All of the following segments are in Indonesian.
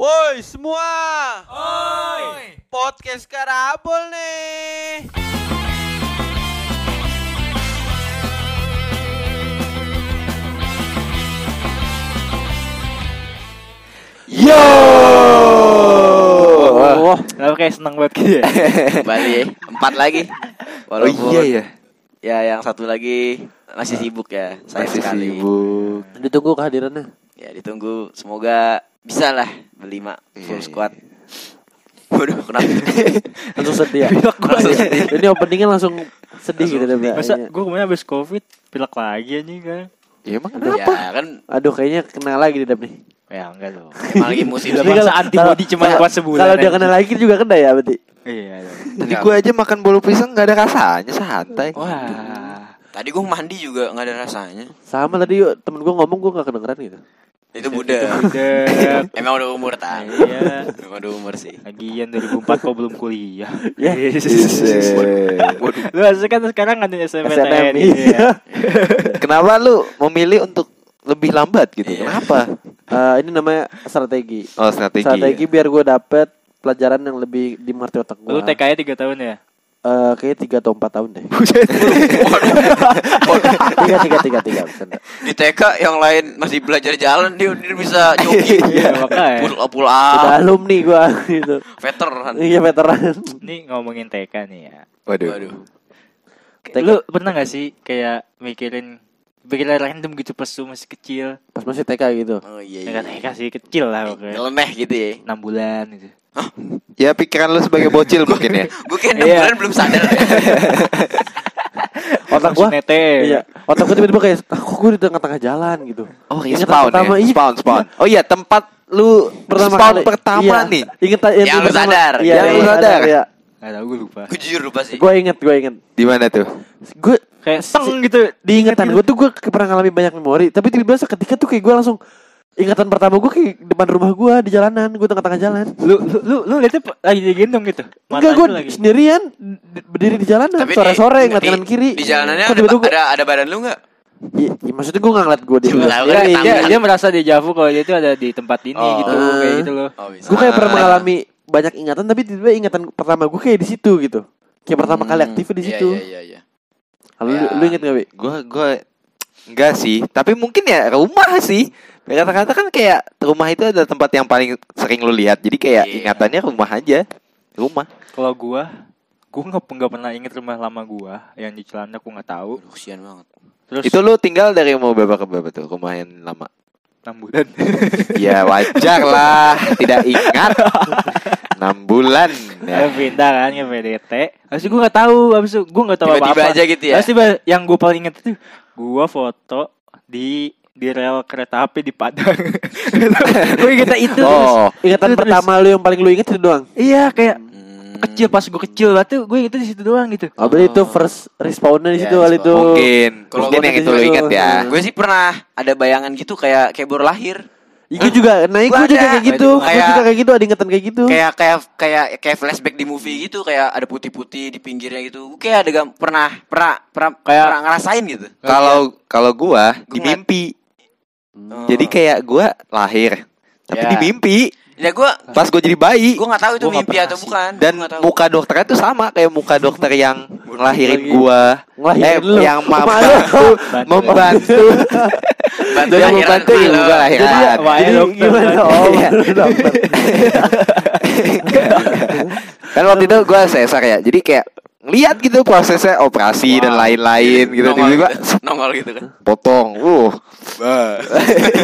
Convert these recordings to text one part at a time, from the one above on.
Woi semua, Oi. podcast Karabol nih. Yo. Wah, kenapa kayak seneng banget gitu ya? Kembali ya, empat lagi. Oh Walaupun iya ya. ya yang satu lagi masih sibuk ya. Saya Masih sekali. sibuk. Ditunggu kehadirannya. Ya ditunggu. Semoga bisa lah berlima full Iya, squad. Waduh, kenapa? Langsung sedih ya. Langsung sedih. Ini openingnya langsung sedih gitu deh. Masa gue kemarin habis covid pilek lagi anjing kan? Ya emang ya kenapa? kan Aduh kayaknya kena lagi di dap nih. Ya enggak dong. emang lagi musim masa kalau- antibody cuma kalau- kuat sebulan. Kalau dia kena lagi juga kena ya berarti. Iya. iya. Tadi gue aja makan bolu pisang nggak ada rasanya santai. Wah. Tadi gue mandi juga nggak ada rasanya. Sama tadi yuk temen gue ngomong gue gak kedengeran gitu. Itu budak. Udah. Emang udah umur tak? Iya. Emang udah umur sih. Lagian 2004 kok belum kuliah. Ya. Lu asli kan sekarang ada SNMPTN. SNM, Iya. iya. Kenapa lu memilih untuk lebih lambat gitu? Iya. Kenapa? Eh, ini namanya strategi. Oh strategi. Strategi biar gue dapet pelajaran yang lebih dimengerti otak gue. Lu TK-nya 3 tahun ya? Eh, kayaknya tiga atau empat tahun deh. tiga tiga tiga tiga. bercanda. Di TK yang lain masih belajar jalan dia, dia bisa jogging. Iya, makanya. Pull pull Udah up, alumni gue gitu. veteran. Iya veteran. Ini ngomongin TK nih ya. Waduh. Waduh. TK. Lu pernah gak sih kayak mikirin pikiran random gitu pas lu masih kecil? Pas masih TK gitu. Oh iya Ya iya. kan TK sih kecil lah pokoknya. Nyeleneh gitu ya. 6 bulan gitu. Ya pikiran lu sebagai bocil mungkin ya. Gue kayak enam Iya. bulan belum sadar. Otak gue. Nete. Iya. Otak gue tiba-tiba kayak, aku gue di tengah-tengah jalan gitu. Oh Ingat spawn pertama, ya. iya. Spawn spawn. Oh iya tempat lu Pertama spawn kali. pertama Iya. nih. Ingat yang, Yang lu sadar. Iya, Yang lu sadar. Iya. Gak tau gue lupa. Gue jujur lupa sih. Gue inget, gue inget. Di mana tuh? Gue Kayak seng gitu. di ingatan gue tuh gue pernah ngalamin banyak memori. Tapi tiba-tiba seketika tuh kayak gue langsung ingatan pertama gue kayak depan rumah gue di jalanan, gue tengah-tengah jalan. Lu lu lu, lu liatnya lagi digendong gitu. Enggak gue sendirian berdiri di jalanan sore-sore di- ngeliat di- kanan kiri. Di jalanannya ada, ada ada badan lu nggak? Iya, iya, maksudnya gue gak ngeliat gue di kan dia, dia merasa di Javu kalau dia itu ada di tempat ini Oh. gitu kayak gitu loh. Oh. Gue kayak pernah Ah. mengalami banyak ingatan tapi tiba-tiba ingatan pertama gue kayak di situ gitu. Kayak pertama kali Hmm, aktifnya di iya, situ. Iya iya iya. Lalu lu, Ya. lu inget gak, Wi? Gue gue enggak sih. Tapi mungkin ya rumah sih. Kata-kata kan kayak rumah itu adalah tempat yang paling sering lu lihat. Jadi kayak Iya. ingatannya rumah aja. Rumah. Kalau gua gua nggak nggak pernah inget rumah lama gua yang di celana gua nggak tahu. Aduh, kesian banget. Terus Itu lu tinggal dari umur berapa ke berapa tuh? Rumah yang lama. 6 bulan. Ya wajar lah, tidak ingat. 6 bulan Ya. ya. pindah kan ke PDT. Habis itu gue gak tahu, habis itu gue gak tahu Tiba-tiba apa-apa. aja gitu ya? Habis itu yang gue paling inget itu gue foto di di rel kereta api di Padang. gue ingetnya itu. Oh, Ingatan Itu terus. pertama lu yang paling lu inget itu doang. Iya kayak Hmm. Kecil pas gue kecil banget tuh gue ingetnya di situ doang gitu. Oh, berarti itu first respawnnya di Ya, situ kali itu. mungkin. Kalau mungkin yang itu situ. ingat ya. Gue sih pernah ada bayangan gitu kayak kayak baru lahir. Iya gue juga, nah gue juga kayak gitu, gue Kayak- juga kayak gitu, ada ingatan kayak gitu. Kayak kayak kayak kayak flashback di movie gitu kayak ada putih-putih di pinggirnya gitu. Gue kayak ada pernah pernah pernah Kayak- pernah ngerasain gitu. Kalau kalau gua di mimpi. Oh. Jadi kayak gua lahir. Tapi di mimpi ya gue pas gua jadi bayi gue nggak tahu itu Gua nggak mimpi atau sih. bukan. dan nggak muka dokternya tuh sama kayak muka dokter yang ngelahirin gua. Ngelahirin eh, lu. yang membantu Bantu. membantu Bantu yang membantu lo. gua lahiran. Jadi, dokter. gimana? Oh, Iya. dokter. kan waktu itu gua sesar ya. Jadi kayak ngeliat gitu prosesnya operasi dan Wow. lain-lain gitu Nongol tiba-tiba gitu. nongol gitu kan. potong. Uh.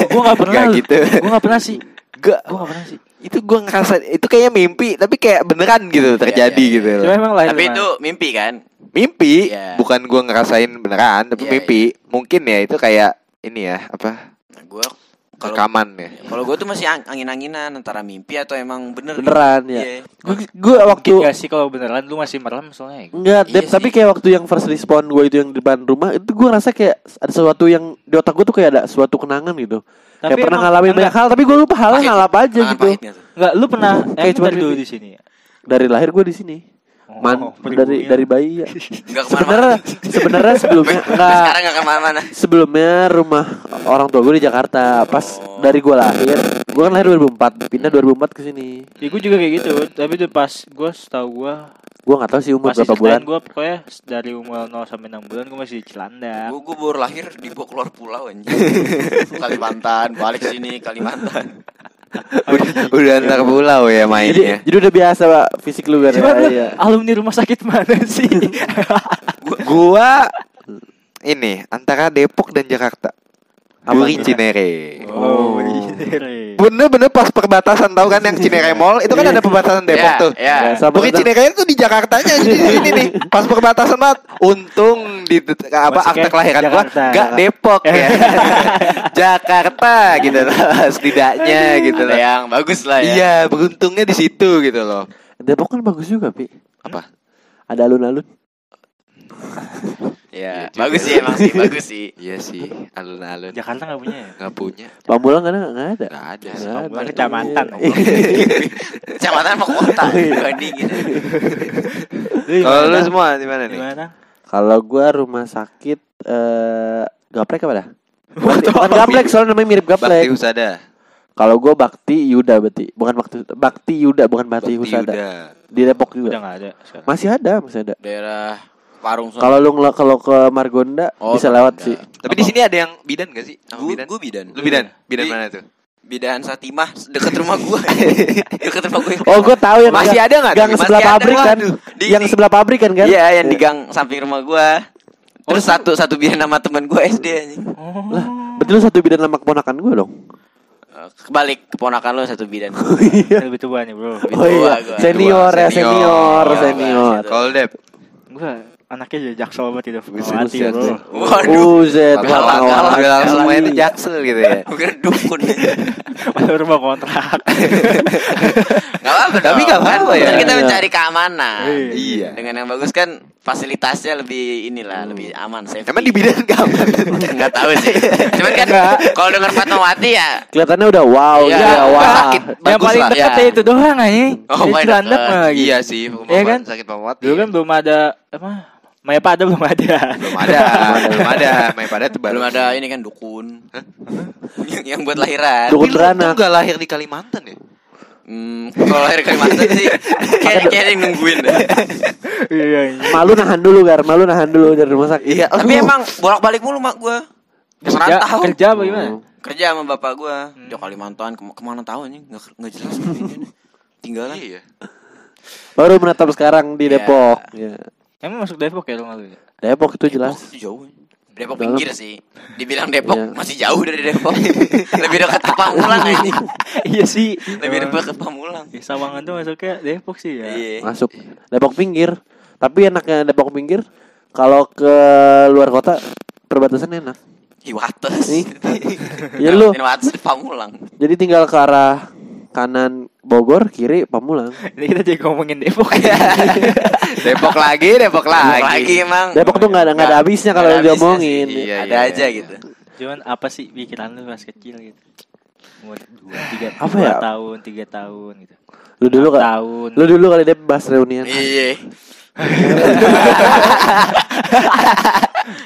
gue gak pernah. Nggak lu. gitu. Gue gak pernah sih. Gak Gue gak pernah sih. Itu gua ngerasa itu kayaknya mimpi tapi kayak beneran gitu terjadi iya, gitu. Cuma emang lahir Tapi itu mimpi kan. Mimpi, Iya. bukan gua ngerasain beneran, tapi Iya, mimpi. Mungkin ya itu kayak ini ya, apa? Nah, gue kalau Rekaman ya. kalau gue tuh masih ang- angin-anginan antara mimpi atau emang bener. gitu. Beneran ya. Iya. Gue gue waktu Mungkin gak sih kalau beneran lu masih merem soalnya. Enggak, Iya Dep, tapi kayak waktu yang first respawn gue itu yang di depan rumah itu gue ngerasa kayak ada sesuatu yang di otak gue tuh kayak ada suatu kenangan gitu. Tapi kayak pernah ngalamin enggak. banyak hal tapi gue lupa halnya Pahit. ngalap aja gitu. Enggak, lu pernah Kayak cuma dari dulu di sini. ya? Dari lahir gue di sini. Oh, Man, pribumi dari ya. dari bayi ya. Sebenarnya sebenarnya sebelumnya enggak Sekarang enggak ke mana-mana. sebelumnya rumah orang tua gue di Jakarta. Pas Oh. dari gue lahir Gue kan lahir 2004, pindah 2004 ke sini. Ya gue juga kayak gitu. Tapi tuh pas gue setahu gue Gue nggak tahu sih umur masih berapa bulan. gue pokoknya dari umur 0 sampai 6 bulan gue masih di Cilandak. Gue gue baru lahir dibawa keluar pulau anjing. Kalimantan, balik sini Kalimantan. udah, udah antar pulau ya Jadi, mainnya. jadi udah biasa pak fisik lu kan. Iya. alumni rumah sakit mana sih? Gua ini antara Depok dan Jakarta. Apa Duri tuh? Cinere. oh, iya. Bener-bener pas perbatasan tahu kan yang Cinere Mall itu kan ada perbatasan Depok Ya, tuh. ya. Biasa Duri banget. Cinere itu di Jakartanya di sini nih. Pas perbatasan banget. Untung di apa Masuknya akte kelahiran gua Jakarta. gak Depok ya. Jakarta gitu loh. Setidaknya gitu Ada loh. yang bagus lah ya. Iya, beruntungnya di situ gitu loh. Depok kan bagus juga pi. Apa? Ada alun-alun. Ya, Iya juga. bagus sih emang sih, bagus sih. Iya sih, alun-alun. Jakarta nggak punya ya? Nggak punya. Pamulang kan nggak ada. Nggak ada. Pamulang ada. kecamatan. Kecamatan sama kota Oh, iya. dibandingin. Kalau lu semua di mana nih? Gimana? Kalau gua rumah sakit eh gaplek apa dah? Bukan, bukan gaplek soalnya namanya mirip Bakti gaplek. Husada. Kalau gua Bakti Yuda berarti, bukan Bakti Bakti Yuda bukan Bakti, Husada. Yuda. Di Depok Udah juga. nggak ada sekarang. Masih ada, masih ada. Daerah Parung Sono. Kalau lu ngel- kalau ke Margonda Oh, bisa lewat Margonda. sih. Tapi di sini ada yang bidan gak sih? Nama Gue bidan? gue bidan. Lu bidan? Bidan Di- mana tuh? Bidan Satimah deket rumah gue. deket rumah gue. Oh, gua tahu yang Masih gang- ada nggak? Gang sebelah pabrik kan. Di- yang sebelah pabrik kan kan? Iya, yang di gang samping rumah gue. Terus satu satu bidan nama teman gue SD anjing. Oh. Lah, betul satu bidan nama keponakan gua dong. Eh, Kebalik keponakan lo satu bidan. Lebih tua nih bro. Lebih Oh tua iya, gua. senior ya, Senior. senior, Iya, senior. Bang. Kalau Dep. Gue anaknya jadi jaksel banget itu. Bro. buset. Waduh. Udah langsung galak. main itu jaksel gitu ya. Bukan dukun. Padahal rumah kontrak. Gak apa-apa Tapi nggak apa-apa Kan ya. Kita Iya. mencari keamanan. Iya. Dengan yang bagus kan fasilitasnya lebih inilah, lebih aman, safe. Emang di bidan gak aman? Enggak tahu sih. Cuman kan kalau dengar Fatmawati ya Kelihatannya udah wow, Iya, iya, wow. sakit. Yang paling dekat ya. ya itu doang aja. Oh, Di paling Cilandak dekat. mah lagi. Iya sih, Iya kan? sakit pamawati. Dulu kan belum ada apa? Maya pada belum ada. belum ada, belum ada, main pada itu baru. belum ada ini kan dukun. yang, yang buat lahiran. Dukun beranak. tuh gak lahir di Kalimantan ya? Hmm, kalau lahir Kalimantan sih kayak kayak yang nungguin deh. Iya. Malu nahan dulu, Gar. Malu nahan dulu dari rumah sakit. Iya, Tapi emang bolak-balik mulu mak gua. Kerja, Merantau. kerja apa gimana? Oh. Kerja sama bapak gua. Di Kalimantan ke ke mana tahu nih nggak nggak jelas. Tinggal lah. Iya. Baru menetap sekarang di Iya. Depok. Iya. Emang masuk Depok ya rumah lu? ya? Depok itu jelas. Depok itu jauh. Depok Dalam- pinggir sih. Dibilang Depok Iya. masih jauh dari Depok. Lebih dekat ke Pamulang ini. iya sih. Lebih dekat ke Pamulang. Di Sawangan tuh masuknya Depok sih ya. Iya. Masuk Depok pinggir. Tapi enaknya Depok pinggir kalau ke luar kota perbatasan enak. Iwates. Nih. Ya lu. Iwates di Pamulang. Jadi tinggal ke arah kanan Bogor, kiri Pamulang. Ini kita jadi ngomongin Depok Iya. ya. Depok lagi, Depok Lagi, lagi. emang. Depok tuh nggak ada nggak ada habisnya kalau diomongin. sih. Iya, ada iya, aja iya. gitu. Cuman apa sih pikiran lu pas kecil gitu? Umur dua, tiga, Apa dua ya? tahun, tiga tahun gitu. Lu dulu kali, tahun. lu dulu kali deh bahas reunian. Iya.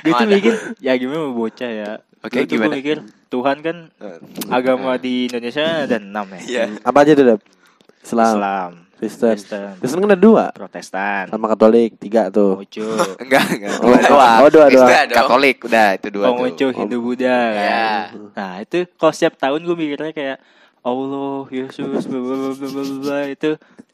Dia tuh Mana? mikir ya gimana mau bocah ya. Oke, gua gimana? mikir Tuhan kan agama di Indonesia ada enam ya. Iya. Apa aja tuh, Dep? Islam, Islam, Kristen. Kristen, Kristen kan ada dua, Protestan, sama Katolik tiga tuh. Konghucu, Enggak, enggak. Oh, Dua doang. oh, dua Kristen, doang. Katolik, udah itu dua Konghucu, tuh. Hindu, Buddha. kan. Iya. Nah itu kalau setiap tahun gue mikirnya kayak Allah, Yesus, bla bla bla bla bla bla itu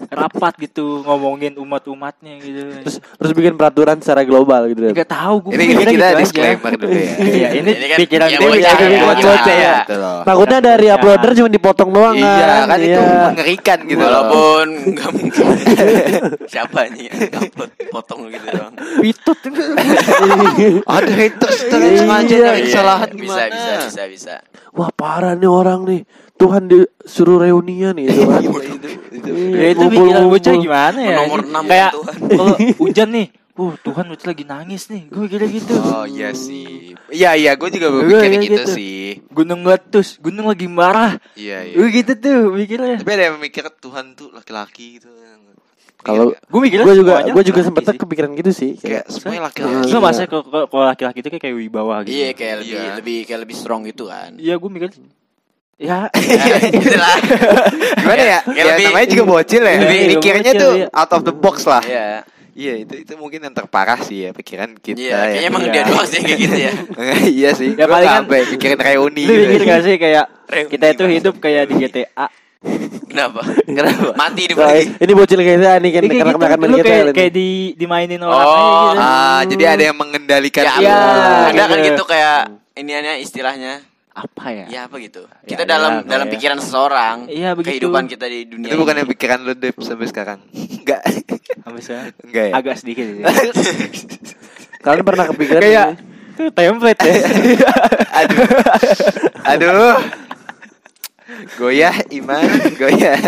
rapat gitu ngomongin umat-umatnya gitu. Terus terus bikin peraturan secara global gitu, Dep. Gak tahu gue Ini, ini kita disclaimer dulu ya. Iya, ini, Ini kan pikiran dia ya, ya, buat bocah ya. ya. Gitu. Takutnya dari uploader cuma dipotong doang Iya, kan itu Iya. mengerikan gitu. Walaupun nggak mungkin. Siapa nih yang upload potong gitu doang. Pitut Ada haters terus Iya, sengaja iya. nyari kesalahan bisa, bisa, bisa, bisa. Wah parah nih orang nih. Tuhan disuruh reunian nih itu kan. Ya itu pikiran bocah gimana ya? Nomor enam Kayak Tuhan. kalau hujan nih, uh Tuhan bocah lagi nangis nih. Gue kira gitu. Oh iya sih. Iya iya, gue juga berpikir gitu, gitu. sih. Gunung meletus, gunung lagi marah. Iya iya. Gue gitu tuh mikirnya. Tapi ada yang mikir Tuhan tuh laki-laki gitu. Kalau Gue mikirnya gue juga gue juga sempet sih. kepikiran gitu sih. kayak Kayak semuanya Iya. laki-laki. Enggak masa kalau laki-laki itu kayak kayak wibawa gitu. Iya, kayak lebih Iya. lebih kayak lebih strong gitu kan. Iya gue mikir Ya, Ya, gitu lah. Gimana ya? Kayak Ya lebih- namanya juga bocil ya. Lebih- mikirnya tuh iya. out of the box lah. Iya. Iya, itu itu mungkin yang terparah sih ya pikiran kita. Iya, ya. kayaknya emang Iya. dia doang sih kayak gitu ya. iya sih. Ya, paling kan- sampai mikirin reuni lu gitu. mikir gak sih kayak Reuni kita itu hidup kayak di GTA. Kenapa? Kenapa? Mati di Nah, balik. ini bocil kayak saya nih kan Ya, karena gitu, lu GTA kayak, ini. kayak di dimainin orang Oh, aja gitu. Ah, jadi ada yang mengendalikan Ya, Iya, ada kan gitu. gitu kayak iniannya istilahnya. Apa ya? Ya apa gitu. Ya, Kita ya, dalam kayak- dalam pikiran seseorang. Iya, begitu. Kehidupan kita di dunia. Itu bukan yang pikiran lu Dep sampai sekarang. Enggak. Habisnya Enggak ya. agak sedikit sih. Kalian pernah kepikiran kayak ini? template ya. Aduh. Aduh. Goyah iman, goyah.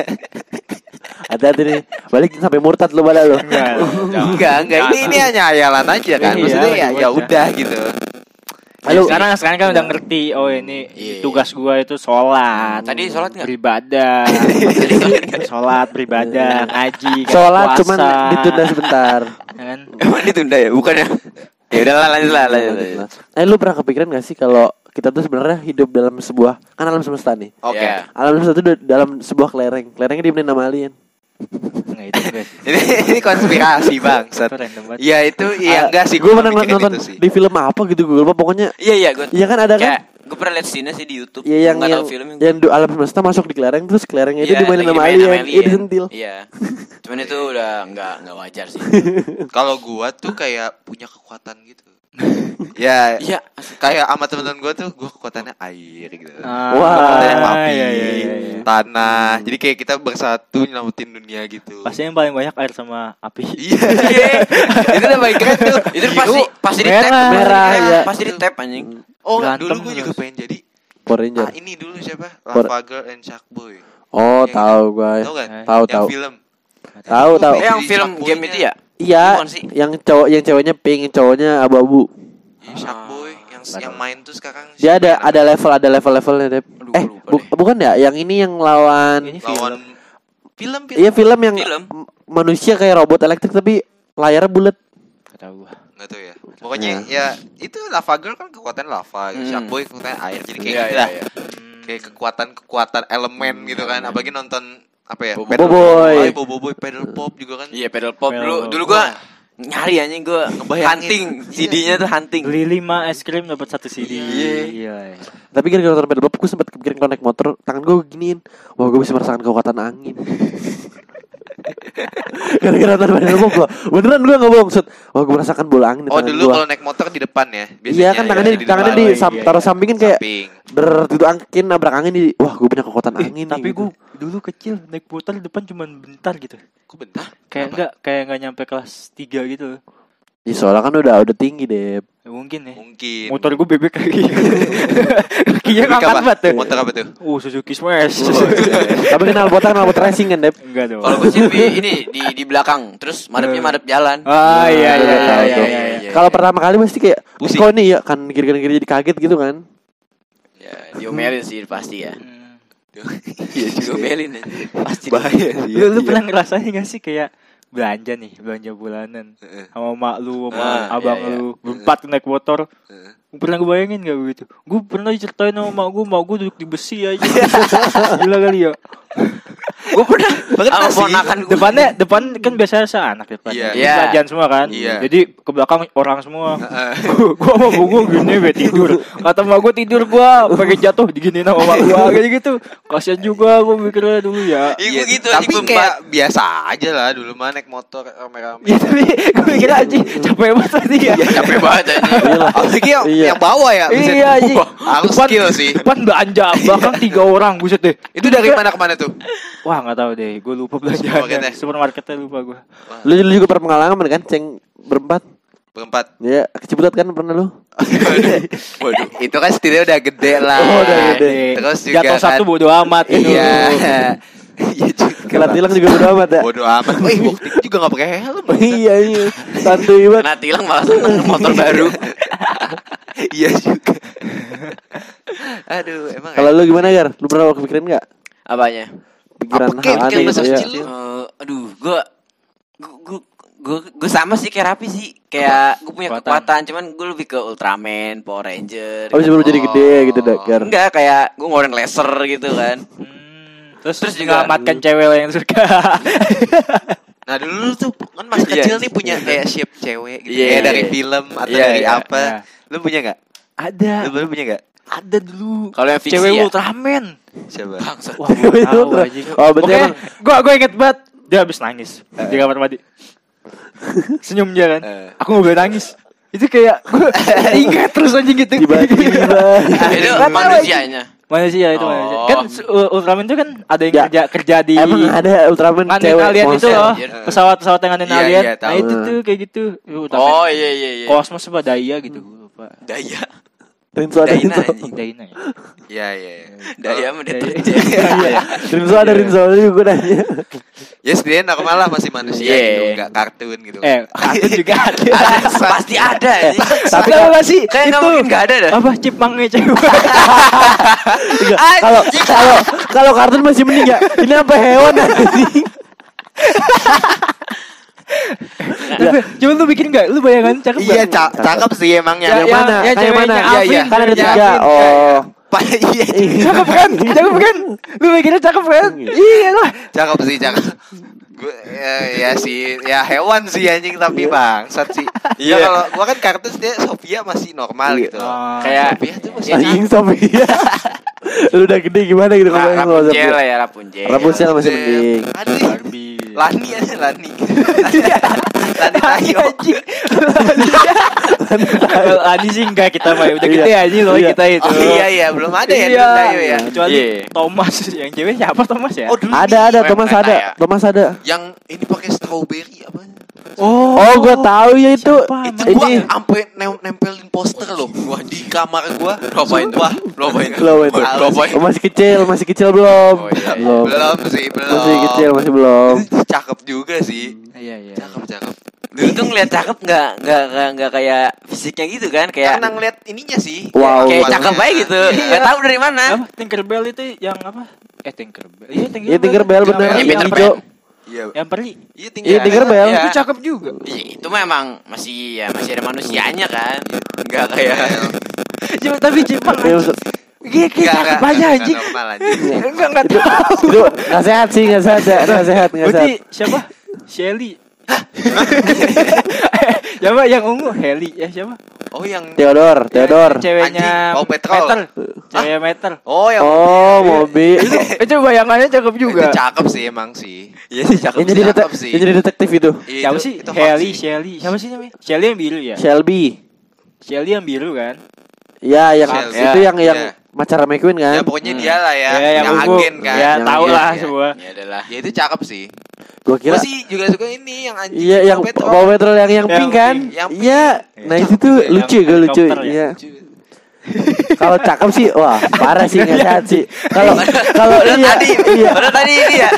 hati-hati nih. Balik sampai murtad lu pada lu. Enggak. Enggak, enggak. Ini ini hanya hayalan aja kan. Iya, Maksudnya ya ya bocah. udah gitu. Halo, sekarang sekarang kan udah ngerti oh ini Iya. tugas gua itu sholat. Tadi sholat nggak? Beribadah. sholat, beribadah, ngaji, kan, Sholat puasa. cuman ditunda sebentar. kan. Emang ditunda ya? Bukan ya? Ya udahlah lanjut lah, lanjut. lanjut. Eh lu pernah kepikiran gak sih kalau kita tuh sebenarnya hidup dalam sebuah kan alam semesta nih. Oke. Ya. Alam semesta itu dalam sebuah kelereng. Kelerengnya dibenerin sama alien. Itu enggak. Ini ini konspirasi, Bang. Itu random banget. Iya itu iya enggak sih Gue gua pernah nonton itu sih. di film apa gitu gue lupa pokoknya. Iya iya gue. Iya kan ada kan? Kayak gue pernah lihat scene sih di YouTube. Iya yang yang tahu film yang di alam semesta masuk di kelereng terus kelerengnya itu Iya, dimainin sama alien. Iya disentil. Iya. Cuman itu udah nggak nggak wajar sih. Kalau gua tuh kayak punya kekuatan gitu. ya, Iya. kayak sama teman-teman gua tuh gua kekuatannya air gitu. Ah, Wah. Kekuatannya api, iya, iya, iya, iya. tanah. Jadi kayak kita bersatu nyelamatin dunia gitu. Pasti yang paling banyak air sama api. Iya. itu udah baik keren tuh. Itu pasti pasti di merah. tap, pasti di Merah, iya. pasti di tap anjing. Oh, Berantem dulu gua juga pengen jadi Power ah, ini dulu siapa? Por- Lava Girl and Shark Boy. Oh, tahu gue. Tahu kan? Tahu Yang tahu. film. Tahu tahu. Eh, yang film game itu ya? Iya, yang cowok yang ceweknya pink, yang cowoknya abu-abu. Shark Boy yang yang main tuh sekarang Dia ada ada level ada level-levelnya, Dep. Aduh, Eh, bu- bukan ya? Yang ini yang lawan Ini lawan film film Iya, film yang Film. manusia kayak robot elektrik tapi layarnya bulat. Tahu gua. nggak tahu ya pokoknya ya itu lava girl kan kekuatan lava Hmm. shark boy kekuatan air jadi kayak Iya, gitu iya, lah iya. kayak kekuatan kekuatan elemen gitu kan apalagi nonton apa ya Bobo pedal Boy. Bobo Boy pedal pop juga kan Iya pedal pop dulu. Dulu gua nyari anjing gua Ngebayangin. hunting CD-nya tuh hunting. Beli lima es krim dapat satu CD. Iya. Iya. iya. Tapi gara-gara nonton pedal pop, gue sempat kepikiran kalau naik motor, tangan gue giniin. Wah, gue bisa merasakan kekuatan angin. gara-gara nonton pedal pop, gua. beneran gue nggak bohong. Sud. Wah, gue merasakan bola angin di oh dulu gua. kalau naik motor di depan ya Iya kan tangannya ya, tangannya depan. di depan. sam- Iya, taruh iya. sampingin kayak samping itu angin nabrak angin di wah gue punya kekuatan angin nih, Tapi gitu. Dulu kecil naik motor di depan cuman bentar gitu. kok bentar Kayak enggak kayak enggak nyampe kelas 3 gitu. Ya, soalnya kan udah udah tinggi deh. Ya, mungkin ya. mungkin Motor gua bebek kaki. Kakinya ngangkat banget tuh. motor apa tuh Oh, Suzuki Smash. Tapi kenal botak kenal botak racing kan, Dep? Enggak dong. Kalau gue sih ini di di belakang, terus madepnya madep jalan. Ah iya iya Udah iya iya. tuh. iya. iya. Kalau pertama kali pasti kayak Pusing. kok ini ya kan kiri kanan kiri jadi kaget gitu kan. Ya, diomelin sih pasti ya. Iya juga Diomelin ya. Pasti. bahaya sih Lu, lu Iya. pernah ngerasain gak sih kayak belanja nih, belanja bulanan sama mak lu, sama Ah, abang iya, iya. lu, berempat naik motor. Heeh. Pernah gue bayangin gak begitu? Gue pernah diceritain sama mak gue, mak gue duduk di besi aja. Gila kali ya. Gue pernah sama sih. ponakan gue. Depannya, depan kan biasanya seanak depan. Iya. Jadi Iya. belanjaan semua kan. Iya. Jadi ke belakang orang semua. Gue sama bu gue gini be tidur. Kata mak gue tidur gue pengen jatuh diginiin sama mak gue kayak gitu. Kasian juga gue mikirnya dulu ya. Iya, gue gitu tapi kayak biasa aja lah dulu mah naik motor rame-rame Ya tapi gue mikir aja capek banget tadi ya. Iya, capek banget anjing. apalagi yang, Iya. yang bawa ya buset. Iya aja. Harus skill sih Depan belanja, belakang tiga orang, buset deh. itu dari mana ke mana tuh Wah nggak tahu deh, gue lupa belanjaan. Supermarketnya? Supermarketnya lupa gue. Lu dulu juga pernah pengalaman kan ceng berempat. berempat Ya, keciputat kan pernah lu? Waduh, itu kan setidaknya udah gede lah. Oh, udah gede. Terus juga Jatuh satu kan- bodo amat itu. Iya. Iya juga. Kena tilang juga bodo amat ya. Bodo amat. Wih, waktu itu juga gak pakai helm. iya iya. Santuy banget. Kena tilang malah seneng motor baru. Iya juga. Aduh, emang Kalau lu gimana Gar? Lu pernah kepikiran enggak? Apanya? Pikiran Apa hal pikiran aneh masa gitu ya. kecil lu? Eh, aduh, gue gue gue gue sama sih kayak Rapi sih kayak gue punya Kekuatan. kekuatan cuman gue lebih ke Ultraman Power Ranger Habis baru jadi gede gitu dah. Gar. enggak kayak gue ngeluarin laser gitu kan Hmm, terus Terus juga- menyelamatkan cewek yang suka. Nah dulu tuh kan masa Iya. kecil nih punya kayak shape cewek gitu. Iya, Kayak dari iya. film atau Iya, dari iya, apa. iya. Lu punya gak? ada, Lu baru punya gak? Ada dulu. Kalau yang fiksi cewek ya? Ultraman. Siapa? bangsat Wah, Cewek gua tahu. Oh, berarti Pokoknya emang- gua gua inget banget dia habis nangis di kamar mandi. Senyum dia kan. Eh. Aku nggak boleh nangis. Itu kayak gua ingat terus anjing gitu. Tiba-tiba. itu manusianya Manusia itu Oh. manusia. Kan Ultraman itu kan ada yang Ya. kerja kerja di Emang ada Ultraman nganin cewek alien itu loh. anjir. Pesawat-pesawat yang nganin Iya, alien. iya, nah itu tuh kayak gitu. Ultraman. oh iya iya iya Kosmos apa Daya gitu lupa. daya Rinso ada Rinso. Daina ya. Iya iya. daya mah Daya. deterjen Iya. Rinso ada Rinso ada juga nanya. Ya setidaknya normal lah masih manusia Iya. gitu, enggak kartun gitu. Eh, kartun juga ada. Ada, pasti ada. Tapi apa gak sih? kayak Itu mungkin nggak ada dah apa chipmangnya cewek? Enggak, Kalau kalau kalau kartun masih mending ya. Ini apa hewan anjing? Tapi coba lu bikin gak? Lu bayangan cakep Iya, ca- cakep sih emangnya. Yang mana? yang Kayak ceweknya mana? Iya, iya. Kan ada tiga. Oh. Iya, Cakep kan? Cakep kan? Lu bikinnya cakep kan? Iya lah. cakep sih, cakep. Gue ya, ya sih, ya hewan sih anjing tapi bangsat sih. Iya Iya. kalau gua kan kartun dia Sofia masih normal Iya. gitu. Oh. kayak Sofia tuh masih Anjing Sophia. Lu udah gede gimana gitu sama Rapunzel ya Rapunzel Rapunzel masih mending. Barbie. Lani aja Lani. Lani Tayo. Anjing. Kalau Ani sih enggak kita mah udah Iya. gede aja loh Iya. kita itu. Oh iya iya belum ada ya Iya. Lani Tayo ya. Kecuali Iya. Thomas yang cewek siapa Thomas ya? Oh dulu Ada ada Thomas ada. ya? Thomas ada. yang ini pakai strawberry apa? Oh, Oh, gua tahu ya itu. Siapa? Itu Ini gua sampai nem- nempelin poster di kamar gua. Lo apain tuh? Sumpah. Lo apain tuh? Lo itu. Males. Lo apain? Oh, masih kecil, masih kecil belum. Oh, iya, iya. Belum. Belum sih, belum. Masih kecil, masih belum. Cakep juga sih. Iya iya. Cakep, cakep. Dulu tuh ngeliat cakep nggak nggak nggak nggak kayak fisiknya gitu kan kayak Karena ngeliat ininya sih. Wow. kayak cakep aja gitu nggak tahu dari mana Apa? Tinkerbell itu yang apa? Eh Tinkerbell. Iya Tinkerbell. Iya Tinkerbell bener. Iya, Peter Hijau. Iya. Yang peri. Iya Iya, Tinkerbell. Iya. Itu cakep juga. Iya, itu memang masih ya masih ada manusianya kan nggak kayak Cuma tapi Jepang Iya, maksud- Iya kayak Enggak, cakep enggak, aja enggak anjing. Enggak enggak itu itu nggak sehat sih nggak sehat ya nggak sehat nggak Berarti sehat siapa? Shelly. siapa yang ungu? Heli. Ya siapa? Oh yang Theodor Theodor Ceweknya Anjing, oh, Petrol. Meter. Cewek meter. Oh yang oh mobil Itu itu bayangannya cakep juga. Itu cakep sih emang sih. iya sih cakep yang jadi cakep detek sih. yang jadi detektif itu Iya, Siapa itu- sih? itu hot Heli, sih. Shelly. Siapa sih namanya? Shelly yang biru ya? Shelby Shelly yang biru kan? ya yang Shelby. itu yang yang Iya. Pacar McQueen kan Ya pokoknya Hmm. dia lah ya, Ya, yang yang, agen kan. Ya, tahu lah ya. semua. ya adalah Ya itu cakep sih. gua kira Gua sih juga suka ini yang anjing. iya yang Paw Patrol. Yang yang Yang pink kan pink, yang pink. iya nah itu tuh lucu gue lucu ya? iya kalau cakep sih wah parah sih nggak sehat sih kalau kalau iya tadi iya padahal tadi ini ya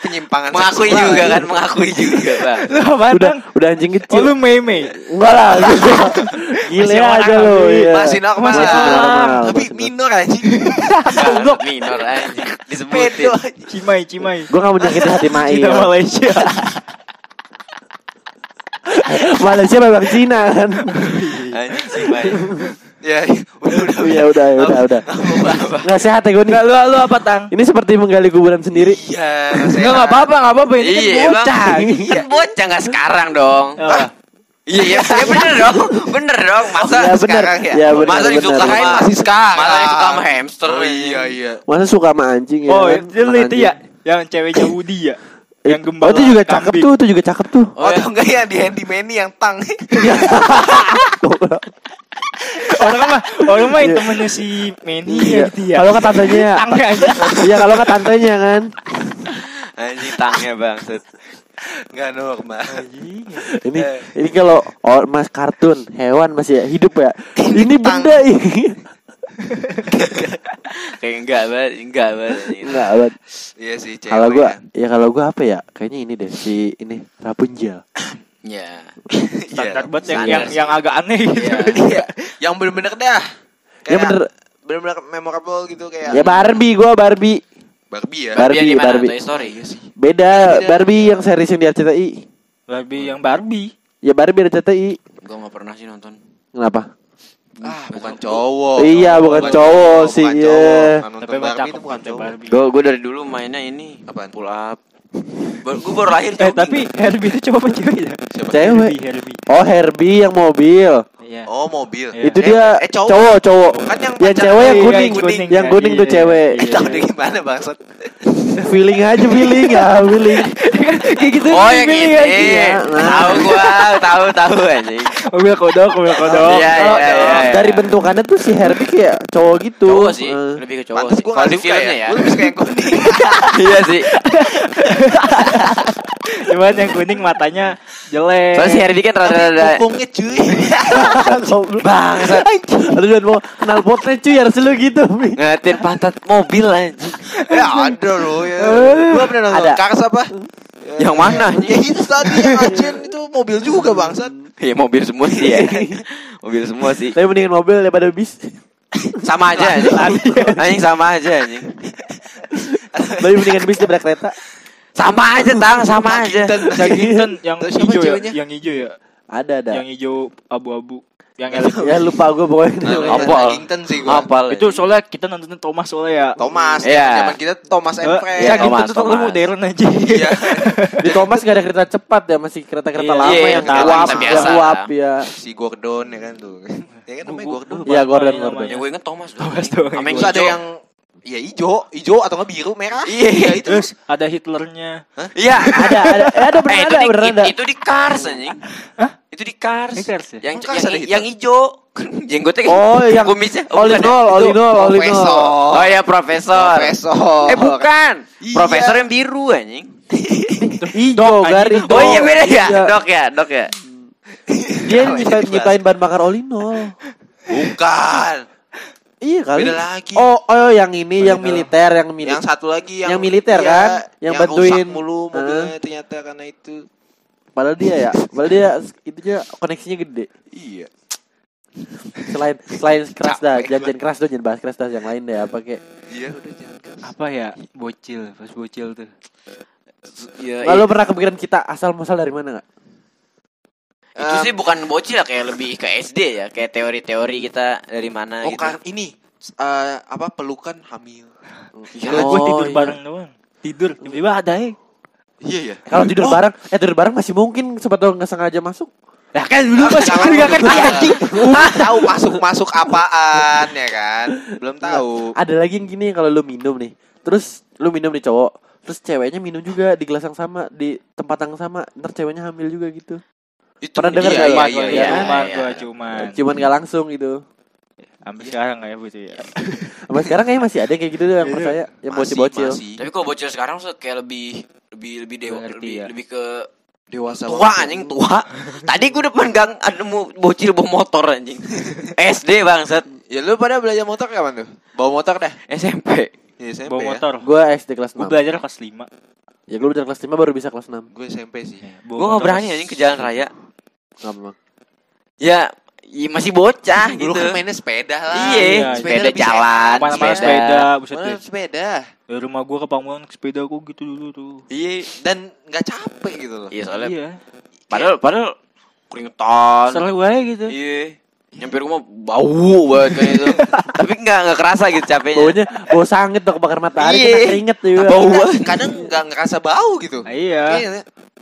Penyimpangan mengakui seksual, juga kan anjing. mengakui juga bang Lu udah udah anjing Oh kecil lu Mei Mei. enggak lah gile Masih orang aja lagi. iya. Masih normal. Masih normal, Tapi minor anjing. Goblok minor anjing disebutin. Cimai, Cimai. Gue gak mau nyakitin hati Mai Kita Malaysia. Malaysia memang Cina kan anjing sih Bay. Ya, udah udah. Iya udah ya, udah udah Gak sehat ya gue nih Enggak lu lu apa, Tang? Ini seperti menggali kuburan sendiri Iya, Enggak enggak apa-apa, enggak apa-apa. Ini kan iya bocah. bang kan bocah nggak sekarang dong? Iya, iya, ya bener dong, bener dong. Masa Ya, bener. sekarang ya. Ya, bener, masa bener, disukain bener. masih sekarang. Malah yang suka sama hamster. Oh iya iya. Masa suka sama anjing ya Oh, kan? itu ya. Yang ceweknya Woody ya. Yang gembala. Oh itu juga cakep kambing. tuh Itu juga cakep tuh Oh, atau enggak yang di Handyman yang tang. Orang mah orang mah yang temennya si Manny Iya. ya gitu ya. Kalau ke tantenya Tangnya aja. Iya kalau ke tantenya kan Anjing tangnya bangsat. Enggak normal. Ini ini kalau oh, mas kartun hewan masih hidup ya. Ini benda ini. Kayak enggak banget, enggak banget. Enggak, Abad. Iya sih, cewek. Kalau gua ya. ya kalau gua apa ya? Kayaknya ini deh si ini Rapunzel. Ya. Standar Iya, banget yang, yang yang agak aneh gitu. Iya. Iya, yang bener-bener dah. Ya bener. bener-bener memorable gitu kayak Ya Barbie gua Barbie. Barbie ya. Barbie, Barbie? Barbie. Toy Story. Iya sih. Beda Beda. Barbie yang series yang di RCTI. Barbie yang Barbie. Ya Barbie RCTI. Gue nggak pernah sih nonton. Kenapa? Ah, bukan cowok. Iya, bukan cowok sih, bukan iya. cowok. Nggak nonton Tapi Barbie itu bukan cowok. Barbie. Gue gue dari dulu mainnya ini. Apaan? Pull up. gue baru lahir Eh tapi Herbie itu cowok apa cewek ya? Siapa? Cewek. Herbie, Herbie. Oh Herbie yang mobil. Iya. Oh, mobil. Iya. Itu Eh, dia eh, cowok. cowok cowok. Kan yang Yang cewek yang Iya, kuning, yang kuning. yang kuning tuh Iya, cewek. iya. Tahu dari mana bangsat? Feeling aja feeling ya, feeling. Kayak gitu. Oh yang feeling ini. aja. Iya. Tahu gua, tahu tahu anjing. Mobil kodok, mobil kodok. Iya, Kalau iya, iya. Dari bentukannya tuh si Herbie kayak cowok gitu. Cowok sih, Eh. lebih ke cowok sih. Kalau di filmnya ya. ya. Lebih suka yang kuning. Iya sih. Cuman yang kuning matanya jelek. Soalnya si Herbie kan rada-rada Pokoknya cuy. Bangsat. Aduh dan mau kenal potnya cuy harus lu gitu. Mi. ngeliatin pantat mobil anjing. ya ada loh ya. Gue pernah nonton Ada. Cars apa? Yang mana? Ya itu tadi yang Acen itu mobil juga bangsat. Iya mobil semua sih ya. mobil semua sih. Tapi mendingan mobil daripada bis. Sama aja anjing. Anjing sama aja anjing. Tapi mendingan bis daripada kereta. Sama aja tang, sama aja. Yang hijau ya, yang hijau ya, Ada ada. yang hijau abu-abu, yang. Ya lupa gue pokoknya. Namanya Apa? Paddington sih gue. Apal. Itu soalnya kita nontonnya Thomas soalnya ya. Thomas. Iya. Zaman kita Thomas and Eh, Friends. Iya, ya gitu Thomas, tuh terlalu modern aja. Iya. Di Thomas gak ada kereta cepat ya, masih kereta-kereta Iya, lama iya, yang uap, biasa. yang uap ya. Si Gordon ya kan tuh. Ya kan namanya Gordon. Iya, Gordon. Gordon. Yang gue inget Thomas. Thomas doang. Sama yang Terus ada yang ya hijau, hijau atau nggak biru, merah. Iya, itu. Terus ada Hitlernya. Iya. Ada ada eh, ada Eh, beneran itu ada di, beneran ada. itu di Cars anjing. Hah? Itu di Cars. Di Cars ya? Yang Cars yang, ada Hitler? yang hijau. Jenggotnya kayak Oh, yang kumisnya. all in bukan ya? all, all in Itu all, all in profesor. all. Oh ya profesor. Profesor. Eh bukan. Iya. Profesor yang biru anjing. Hijau, garis. Oh iya beda ya, Iya. dok ya, dok ya. Dia Kalau nyiptain, ini nyiptain bahan bakar olinol. Bukan. Iya kali. Beda lagi. Oh, oh yang ini Beda. yang militer, yang militer. Yang satu lagi yang Yang militer iya, kan? Yang bantuin. rusak mulu mobilnya ternyata karena itu. Padahal dia ya, padahal dia itu aja koneksinya gede. Iya. Selain selain keras dah, jangan keras dong, jangan bahas keras dah yang lain deh apa kayak. Iya udah jangan keras. Apa ya? Bocil, pas bocil tuh. Ya, Lalu pernah kepikiran kita asal muasal dari mana nggak? itu sih bukan bocil ya, kayak lebih ke SD ya, kayak teori-teori kita dari mana Oh gitu. kan ini eh, apa pelukan hamil. Ya, Oh, gue tidur iya. bareng doang. Tidur, tiba-tiba ada ya. Iya ya. Kalau tidur bareng, eh tidur bareng masih mungkin sebetulnya nggak sengaja masuk. Ya kan dulu pas jangan kan gak dulu. ngerti anjing. Belum tahu masuk masuk apaan ya kan? Belum tahu. Ada lagi yang gini kalau lu minum nih, terus lu minum nih cowok, terus ceweknya minum juga di gelas yang sama, di tempat yang sama, ntar ceweknya hamil juga gitu. Itu Pernah dengar iya, nggak? iya, Cuman, iya, gua iya. cuman, iya. gua cuman. Cuman gak langsung gitu. Sampai sekarang kayak gitu ya. Sampai sekarang kayaknya masih ada kayak gitu yang Iya. percaya, yang Masih, bocil-bocil. masih. Tapi kalau bocil sekarang tuh kayak lebih lebih lebih dewa, Ngerti lebih ya. lebih ke dewasa tua banget. anjing tua. Tadi gue depan gang ada mau bocil bawa motor anjing. SD bangsat, Ya lu pada belajar motor kapan tuh? Bawa motor dah. SMP. Ya, SMP Bawa ya. motor. Gue SD kelas Gue 6 belajar kelas 5. Ya gue belajar kelas 5 baru bisa kelas 6 Gue SMP sih. Gue gak berani anjing ke jalan raya. Gak memang Ya, ya masih bocah Dulu gitu. kan mainnya sepeda lah. Iya, Iya, sepeda lebih jalan, sepeda, buset Mana deh. sepeda. Dari rumah gue ke Pamulang sepeda gue gitu dulu tuh. Iya, dan nggak capek gitu loh. Iya soalnya Iya. padahal padahal keringetan. Selalu gue gitu. Iya. Nyampe rumah bau banget kan itu. Tapi nggak nggak kerasa gitu capeknya. Baunya bau sangit tuh kebakar matahari Iya. kena keringet juga Bau Kadang, banget. kadang nggak ngerasa bau gitu. Iya. Iya.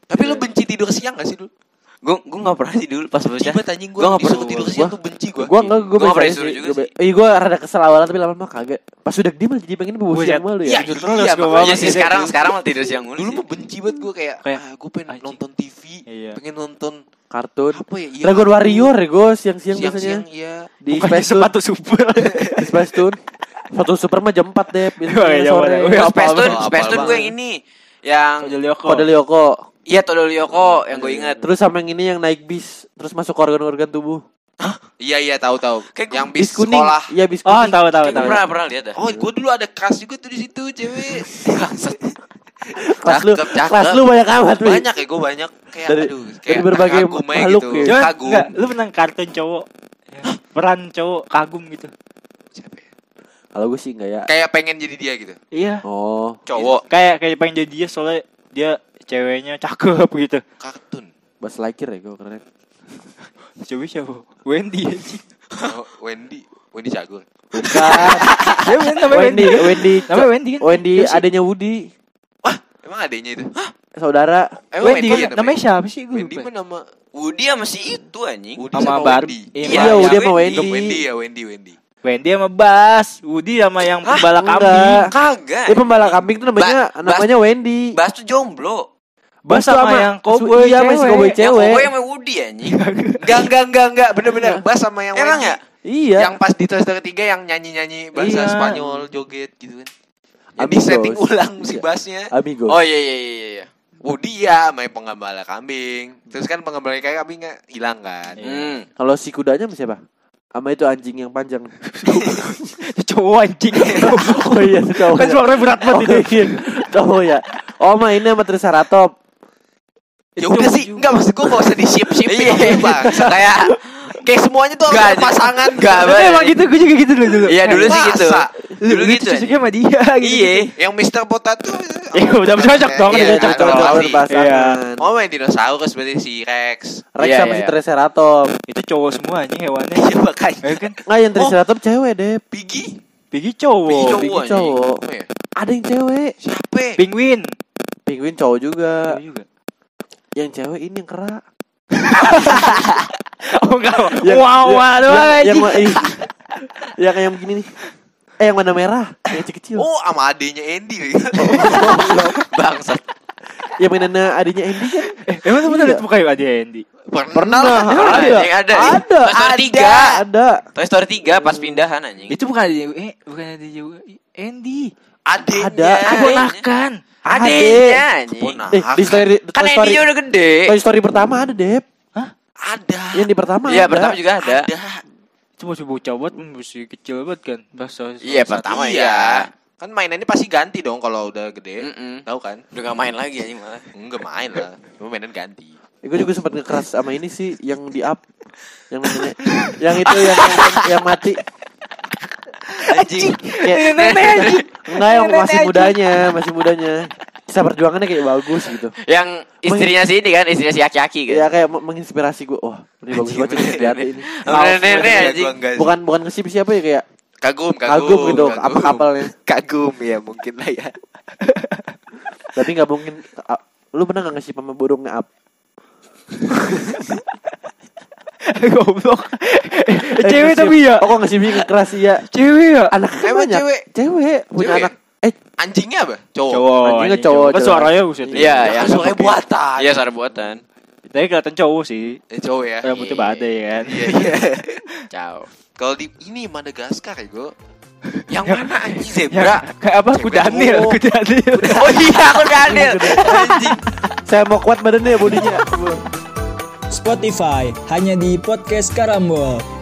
Tapi lu benci tidur siang gak sih dulu? Gue gue nggak pernah sih dulu pas bocah. Tiba anjing gue Gua nggak disuruh pernah. tidur siang tuh benci gue. Gue enggak, gue Gua nggak pernah sih juga Iya gue rada kesel awalnya tapi lama-lama kagak Pas udah gede malah jadi pengen bobo siang malu Iya, ya Tidur iya, terus makanya. gue Iya sih sekarang sekarang malah tidur siang mulu. Dulu mah benci banget gue kayak, Kayak, ah gue pengen nonton TV, Iya. pengen nonton Kartun apa ya? Iya, Dragon. Warrior ya gue siang-siang biasanya iya. Di Space sepatu super. Di Space Tune Sepatu super mah jam 4 deh Iya, iya, iya. Space Tune, Space Tune gue yang ini yang Kode Lyoko. Kode Lyoko iya Todol Yoko yang gue ingat. Terus sama yang ini yang naik bis Terus masuk ke organ-organ tubuh Iya iya tahu tahu. Kayak Yang Bis bis kuning sekolah. Iya bis Oh, kuning tahu tahu Kayak gue tahu. pernah pernah lihat dah. Oh, gue dulu ada kelas juga tuh di situ, cewek. Kelas lu Cakep. Kelas lu banyak amat banyak ya, gue banyak kayak Dari- aduh, dari kayak berbagai makhluk gitu. ya. Kagum. enggak, lu menang kartun cowok. Ya, Peran cowok kagum gitu. Siapa ya? Kalau gue sih enggak ya Kayak pengen jadi dia gitu. Iya. Oh Cowok Kayak kayak pengen jadi dia soalnya dia ceweknya cakep gitu. kartun. Bas Lightyear ya gue keren. Coba siapa? Wendy anjing. Oh, Wendy, Wendy Cagur. Bukan. Ya bener namanya Wendy, Wendy. Wendy, Namanya Wendy kan? Wendy Iya sih. adanya Woody, Emang adanya itu? saudara. Emang Wendy ya kan namanya siapa sih gue Wendy mah nama Woody sama si itu anjing. Woody Sama sama Barbie. Wendy. Iya, Iya, Woody sama Wendy. Wendy. Wendy ya, Wendy, Wendy. Wendy sama Bas, Woody sama yang Hah? Enggak. kambing. Kagak. Eh pembala kambing tuh namanya Ba- namanya Wendy. Bas tuh jomblo. Bas tuh sama yang cowboy iya, masih cowboy Yang cewek. cowboy sama Woody anjing. Enggak, enggak, enggak, enggak. Bener-bener. Bas sama yang Emang ya? Iya. Yang pas di Toy Story 3 yang nyanyi-nyanyi bahasa Iya. Spanyol, joget gitu kan. Yang di setting ulang si Iya. bassnya. Amigo. Oh iya iya iya iya. Woody ya, main pengembala kambing. Terus kan pengembala kayak kambing hilang kan. Hmm. Kalau si kudanya sama siapa? Sama itu anjing yang panjang. Cowok anjing. oh iya, cowok. Kan ya. suaranya berat banget Oh itu. iya, cowok ya. Oh ma ini sama Triceratops. Ya udah sih, enggak maksud gua enggak usah di ship ship Iya. bang. Kayak kayak semuanya tuh Nggak, harus pasangan nggak, Tapi emang gitu, gue juga gitu dulu dulu. Iya dulu sih gitu. Dulu gitu. Cocoknya sama dia gitu. Iya. Yang Mr. Potato Iya, udah cocok dong, Iya, udah Cocok cocok. cocok Barbie. berpasangan. Oh main dinosaurus berarti si Rex Rex Iya, sama iya, si iya. Triceratops. Itu cowok semua anjing hewannya. Iya makanya Ayo kan Nggak yang Triceratops cewek deh. Piggy Piggy cowok. Piggy cowok. Oh, iya. Ada yang cewek. Siapa? Penguin. Penguin cowok juga. Yang cewek ini yang kera. Oh enggak. Yang- Wow, yang- wow, yang, yang, ih. yang kayak yang begini nih. Eh yang mana merah? Yang kecil-kecil. Oh sama adenya Andy Bangsat. Yang mainannya adiknya Andy kan? Emang lu pernah Iya. liat muka ya dia Andy? Pernah Ada. Ada, yang ada. Ada. Toy Story Ada. 3. Ada. Toy Story 3 pas pindahan anjing. Itu bukan dia eh bukan juga Andy. Adenya Ada. Keponakan. Anjing. Keponakan. Eh, di story, Kan Toy Story, udah gede. Toy Story pertama ada, Dep. Ada Yang di pertama Iya, ada. pertama juga ada. Ada Itu masih bocah banget, masih kecil banget kan. Bahasa Iya, pertama Iya iya. Kan mainannya pasti ganti dong kalau udah gede Mm-mm. Tahu kan? Udah gak main lagi anjing malah. Enggak main lah Cuma mainan ganti Eh, gue juga sempat ngekeras sama ini sih yang di up yang namanya yang itu yang yang, yang mati Anjing kayak Nenek anjing. Enggak yang masih mudanya masih mudanya. Kisah perjuangannya kayak bagus gitu. Yang istrinya si ini kan, istrinya si Aki-Aki kan. ya kayak me- menginspirasi gue wah ini bagus banget hati ini. sih. bukan bukan ngesip siapa ya kayak Kagum, kagum kagum gitu apa kapalnya Kagum ya mungkin lah ya. Tapi nggak mungkin lu pernah nggak ngesip sama burungnya up Goblok. Eh, Cewek tapi ya. oh kok ngesipnya keras ya Cewek ya. anak Emang banyak cewek? cewek punya Cewek? anak eh Anjingnya apa? Cowok Cowok. Anjingnya anjing, cowok, Kan cowok. suaranya buset. Iya, Ya, suaranya buatan Iya, suara buatan. Tapi kelihatan cowok sih. Eh, cowok ya Rambutnya Iya. badai kan. Iya iya Ciao. Kalau di ini Madagaskar ya gue Yang mana anjing Ya, zebra? kayak apa? Cewek Kudanil, cowok. kudanil. Oh iya, aku Daniel. Anjing. saya mau kuat badannya bodinya Spotify hanya di podcast Karambol.